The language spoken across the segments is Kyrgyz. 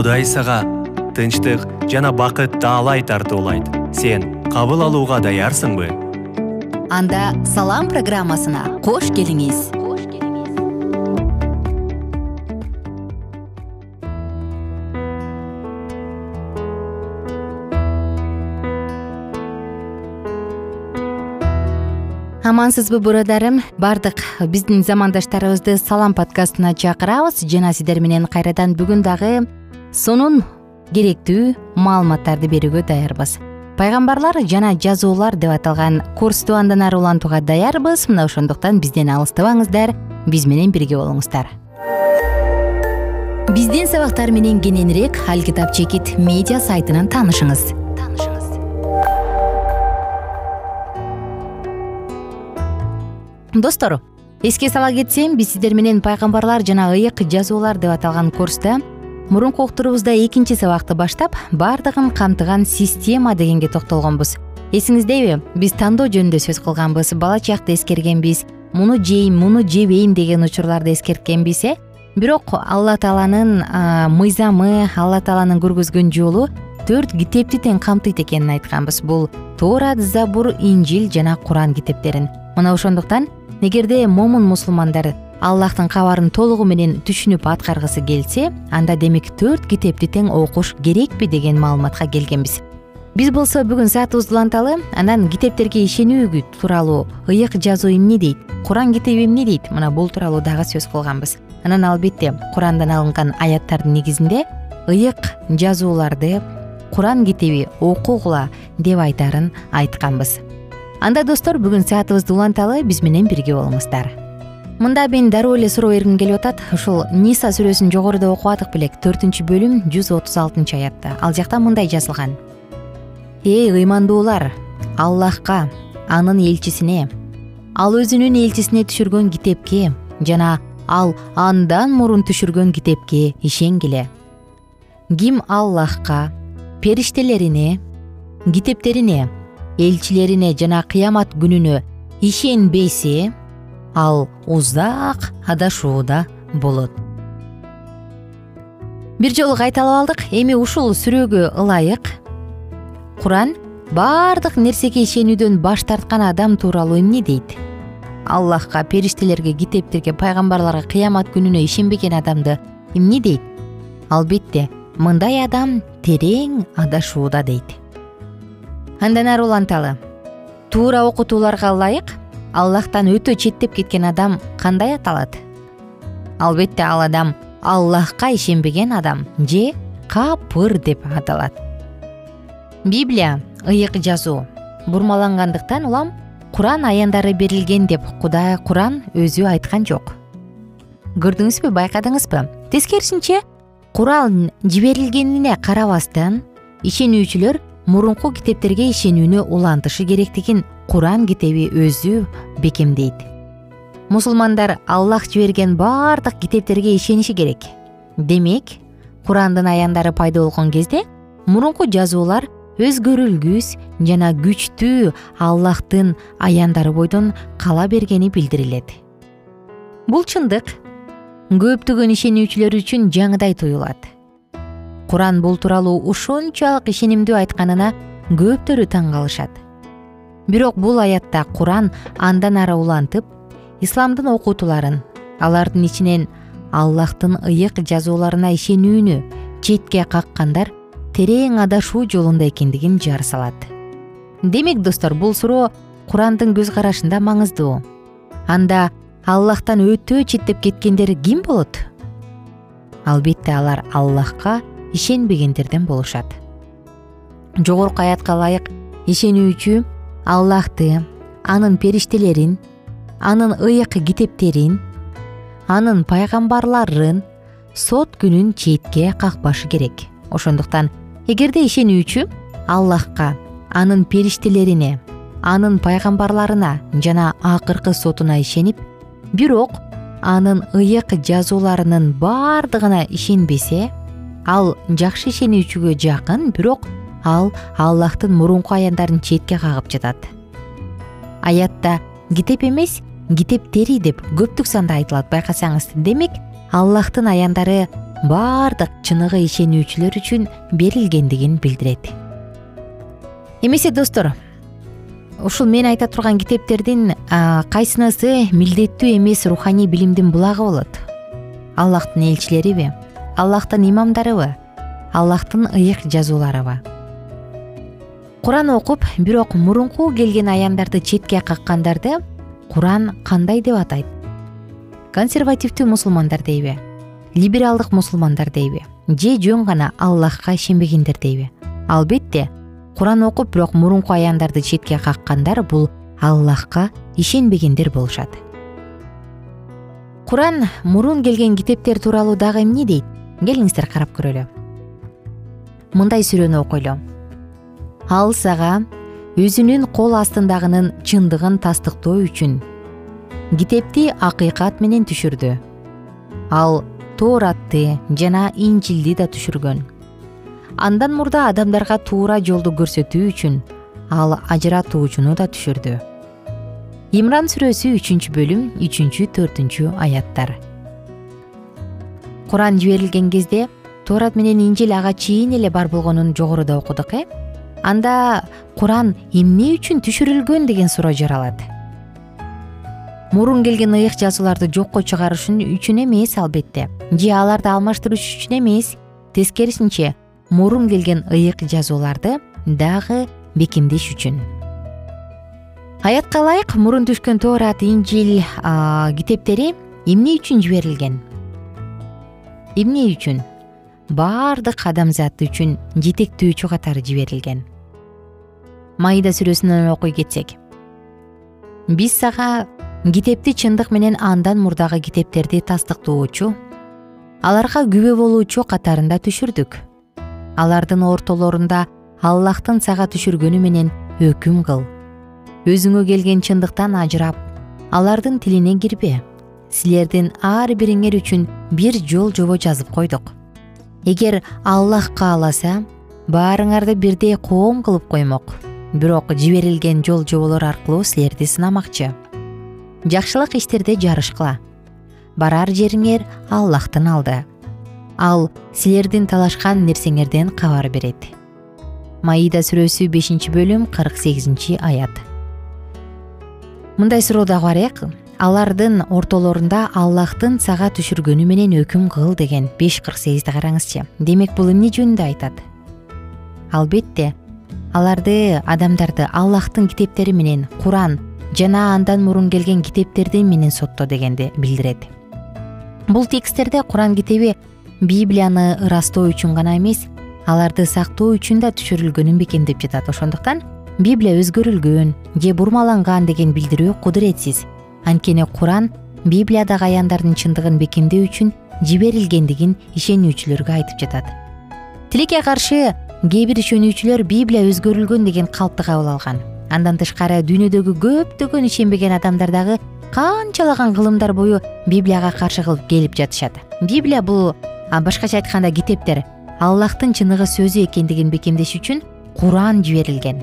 кудай сага тынчтык жана бакыт таалай тартуулайт. Сен кабыл алууга даярсыңбы? Анда салам программасына кош келиңиз. Амансызбы бурадарым? Баардык биздин замандаштарыбызды салам подкастына чакырабыз. Жана сиздер менен кайрадан бүгүн дагы сонун керектүү маалыматтарды берүүгө даярбыз. Пайгамбарлар жана жазуулар деп аталган курсту андан ары улантууга даярбыз. Мына ошондуктан бизден алыстабаңыздар. Биз менен бирге болуңуздар. Биздин сабактар менен кененирээк ал китап чекит медиа сайтынан таанышыңыз достор эске сала кетсем биз сиздер менен пайгамбарлар жана ыйык жазуулар деп аталган курста мурунку уктуруубузда экинчи сабакты баштап баардыгын камтыган система дегенге токтолгонбуз. Эсиңиздеби биз тандоо жөнүндө сөз кылганбыз. Бала чакта эскергенбиз. Муну жейм муну жебейм деген учурларды эскерткенбиз э. Бирок алла тааланын мыйзамы алла тааланын көргөзгөн жолу төрт китепти тең камтыйт экенин айтканбыз. Бул тоорат забур инжил жана куран китептерин. Мына ошондуктан эгерде момун мусулмандар аллахтын кабарын толугу менен түшүнүп аткаргысы келсе анда демек төрт китепти тең окуш керекпи деген маалыматка келгенбиз. Биз болсо бүгүн саатыбызды уланталы анан китептерге ишенүү тууралуу ыйык жазуу эмне дейт куран китеби эмне дейт мына бул тууралуу дагы сөз кылганбыз. Анан албетте курандан алынган аяттардын негизинде ыйык жазууларды куран китеби окугула деп айтаарын айтканбыз. Анда достор бүгүн саатыбызды уланталы биз менен бирге болуңуздар мында мен дароо эле суроо бергим келип атат. Ушул ниса сүрөсүн жогоруда окубадык белек. Төртүнчү бөлүм жүз отуз алтынчы аятта. Ал жакта мындай жазылган. Эй ыймандуулар! Аллахка анын элчисине ал өзүнүн элчисине түшүргөн китепке жана ал андан мурун түшүргөн китепке ишенгиле ким аллахка периштелерине китептерине элчилерине жана кыямат күнүнө ишенбесе ал узак адашууда болот. Бир жолу кайталап алдык. Эми ушул сүрөгө ылайык. Куран баардык нерсеге ишенүүдөн баш тарткан адам тууралуу эмне дейт? Аллахка периштелерге китептерге пайгамбарларга кыямат күнүнө ишенбеген адамды эмне дейт? Албетте мындай адам терең адашууда дейт. Андан ары уланталы. Туура окутууларга ылайык аллахтан өтө четтеп кеткен адам кандай аталат? Албетте ал адам аллахка ишенбеген адам же капыр деп аталат. Библия ыйык жазуу. Бурмалангандыктан улам куран аяндары берилген деп кудай куран өзү айткан жок. Көрдүңүзбү байкадыңызбы? Тескерисинче куран жиберилгенине карабастан ишенүүчүлөр мурунку китептерге ишенүүнү улантышы керектигин куран китеби өзү бекемдейт. Мусулмандар аллах жиберген баардык китептерге ишениши керек. Демек курандын аяндары пайда болгон кезде мурунку жазуулар өзгөрүлгүс жана күчтүү аллахтын аяндары бойдон кала бергени билдирилет. Бул чындык көптөгөн ишенүүчүлөр үчүн жаңыдай туюлат куран бул тууралуу ушунчалык ишенимдүү айтканына көптөрү таң калышат бирок бул аятта куран андан ары улантып исламдын окутууларын алардын ичинен аллахтын ыйык жазууларына ишенүүнү четке каккандар терең адашуу жолунда экендигин жар салат. Демек достор бул суроо курандын көз карашында маңыздуу анда аллахтан өтө четтеп кеткендер ким болот? Албетте алар аллахка ишенбегендерден болушат. Жогорку аятка ылайык ишенүүчү аллахты анын периштелерин анын ыйык китептерин анын пайгамбарларын сот күнүн четке какпашы керек. Ошондуктан эгерде ишенүүчү аллахка анын периштелерине анын пайгамбарларына жана акыркы сотуна ишенип бирок анын ыйык жазууларынын баардыгына ишенбесе ал жакшы ишенүүчүгө жакын бирок ал аллахтын мурунку аяндарын четке кагып жатат. Аятта китеп эмес китептери деп көптүк санда айтылат байкасаңыз. Демек аллахтын аяндары баардык чыныгы ишенүүчүлөр үчүн берилгендигин билдирет. Эмесе достор ушул мен айта турган китептердин кайсынысы милдеттүү эмес руханий билимдин булагы болот. Аллахтын элчилериби аллахтын имамдарыбы аллахтын ыйык жазууларыбы. Куран окуп бирок мурунку келген аямдарды четке каккандарды куран кандай деп атайт? Консервативдүү мусулмандар дейби либералдык мусулмандар дейби же жөн гана аллахка ишенбегендер дейби албетте куран окуп бирок мурунку аямдарды четке каккандар бул аллахка ишенбегендер болушат. Куран мурун келген китептер тууралуу дагы эмне дейт келиңиздер карап көрөлү. Мындай сүрөнү окуйлу. Ал сага өзүнүн кол астындагынын чындыгын тастыктоо үчүн китепти акыйкат менен түшүрдү. Ал тооратты жана инжилди да түшүргөн. Андан мурда адамдарга туура жолду көрсөтүү үчүн ал ажыратуучуну да түшүрдү. Имран сүрөсү үчүнчү бөлүм үчүнчү төртүнчү аяттар куран жиберилген кезде тоорат менен инжил ага чейин эле бар болгонун жогоруда окудук э? Анда куран эмне үчүн түшүрүлгөн деген суроо жаралат? Мурун келген ыйык жазууларды жокко чыгарыш үчүн эмес албетте. Же аларды алмаштырыш үчүн эмес. Тескерисинче мурун келген ыйык жазууларды дагы бекемдеш үчүн. Аятка ылайык мурун түшкөн тоорат инжил китептери эмне үчүн жиберилген эмне үчүн? Баардык адамзат үчүн жетектөөчү катары жиберилген. Майда сүрөсүнөн окуй кетсек. Биз сага китепти чындык менен андан мурдагы китептерди тастыктоочу аларга күбө болуучу катарында түшүрдүк. Алардын ортолорунда аллахтын сага түшүргөнү менен өкүм кыл. Өзүңө келген чындыктан ажырап алардын тилине кирбе силердин ар бириңер үчүн бир жол жобо жазып койдук. Эгер аллах кааласа баарыңарды бирдей коом кылып коймок. Бирок жиберилген жол жоболор аркылуу силерди сынамакчы. Жакшылык иштерде жарышкыла. Барар жериңер аллахтын алды. Ал силердин талашкан нерсеңерден кабар берет. Маида сүрөсү бешинчи бөлүм кырк сегизинчи аят. Мындай суроо дагы бар э алардын ортолорунда аллахтын сага түшүргөнү менен өкүм кыл деген беш кырк сегизди караңызчы. Демек бул эмне жөнүндө айтат? Албетте аларды адамдарды аллахтын китептери менен куран жана андан мурун келген китептерди менен сотто дегенди билдирет. Бул тексттерде куран китеби библияны ырастоо үчүн гана эмес аларды сактоо үчүн да түшүрүлгөнүн бекемдеп жатат. Ошондуктан библия өзгөрүлгөн же бурмаланган деген билдирүү кудуретсиз анткени куран библиядагы аяндардын чындыгын бекемдөө үчүн жиберилгендигин ишенүүчүлөргө айтып жатат. Тилекке каршы кээ бир ишенүүчүлөр библия өзгөрүлгөн деген калпты кабыл алган. Андан тышкары дүйнөдөгү көптөгөн ишенбеген адамдар дагы канчалаган кылымдар бою библияга каршы кылып келип жатышат. Библия бул башкача айтканда китептер аллахтын чыныгы сөзү экендигин бекемдеш үчүн куран жиберилген.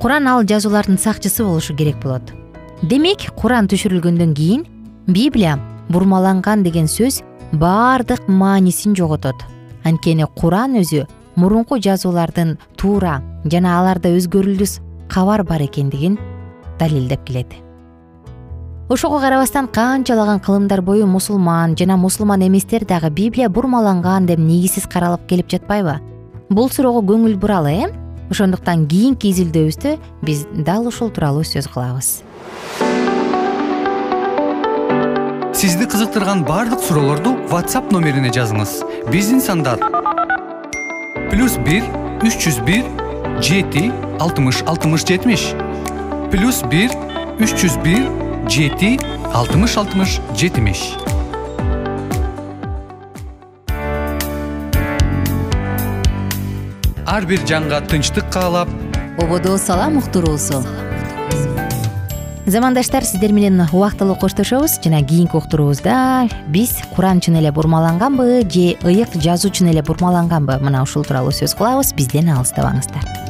Куран ал жазуулардын сакчысы болушу керек болот демек куран түшүрүлгөндөн кийин библия бурмаланган деген сөз баардык маанисин жоготот. Анткени куран өзү мурунку жазуулардын туура жана аларда өзгөрүлүс кабар бар экендигин далилдеп келет ошого карабастан канчалаган кылымдар бою мусулман жана мусулман эместер дагы библия бурмаланган деп негизсиз каралып келип жатпайбы? Бул суроого көңүл буралы э ошондуктан кийинки изилдөөбүздө биз дал ушул тууралуу сөз кылабыз. Сизди кызыктырган баардык суроолорду whatsapp номерине жазыңыз. Биздин сандар плюс бир үч жүз бир жети алтымыш алтымыш жетимиш. Плюс бир үч жүз бир жети алтымыш алтымыш жетимиш ар бир жанга тынчтык каалап ободо салам уктуруусу замандаштар сиздер менен убактылуу коштошобуз жана кийинки уктуруубузда биз куран чын эле бурмаланганбы же ыйык жазуу чын эле бурмаланганбы мына ушул тууралуу сөз кылабыз бизден алыстабаңыздар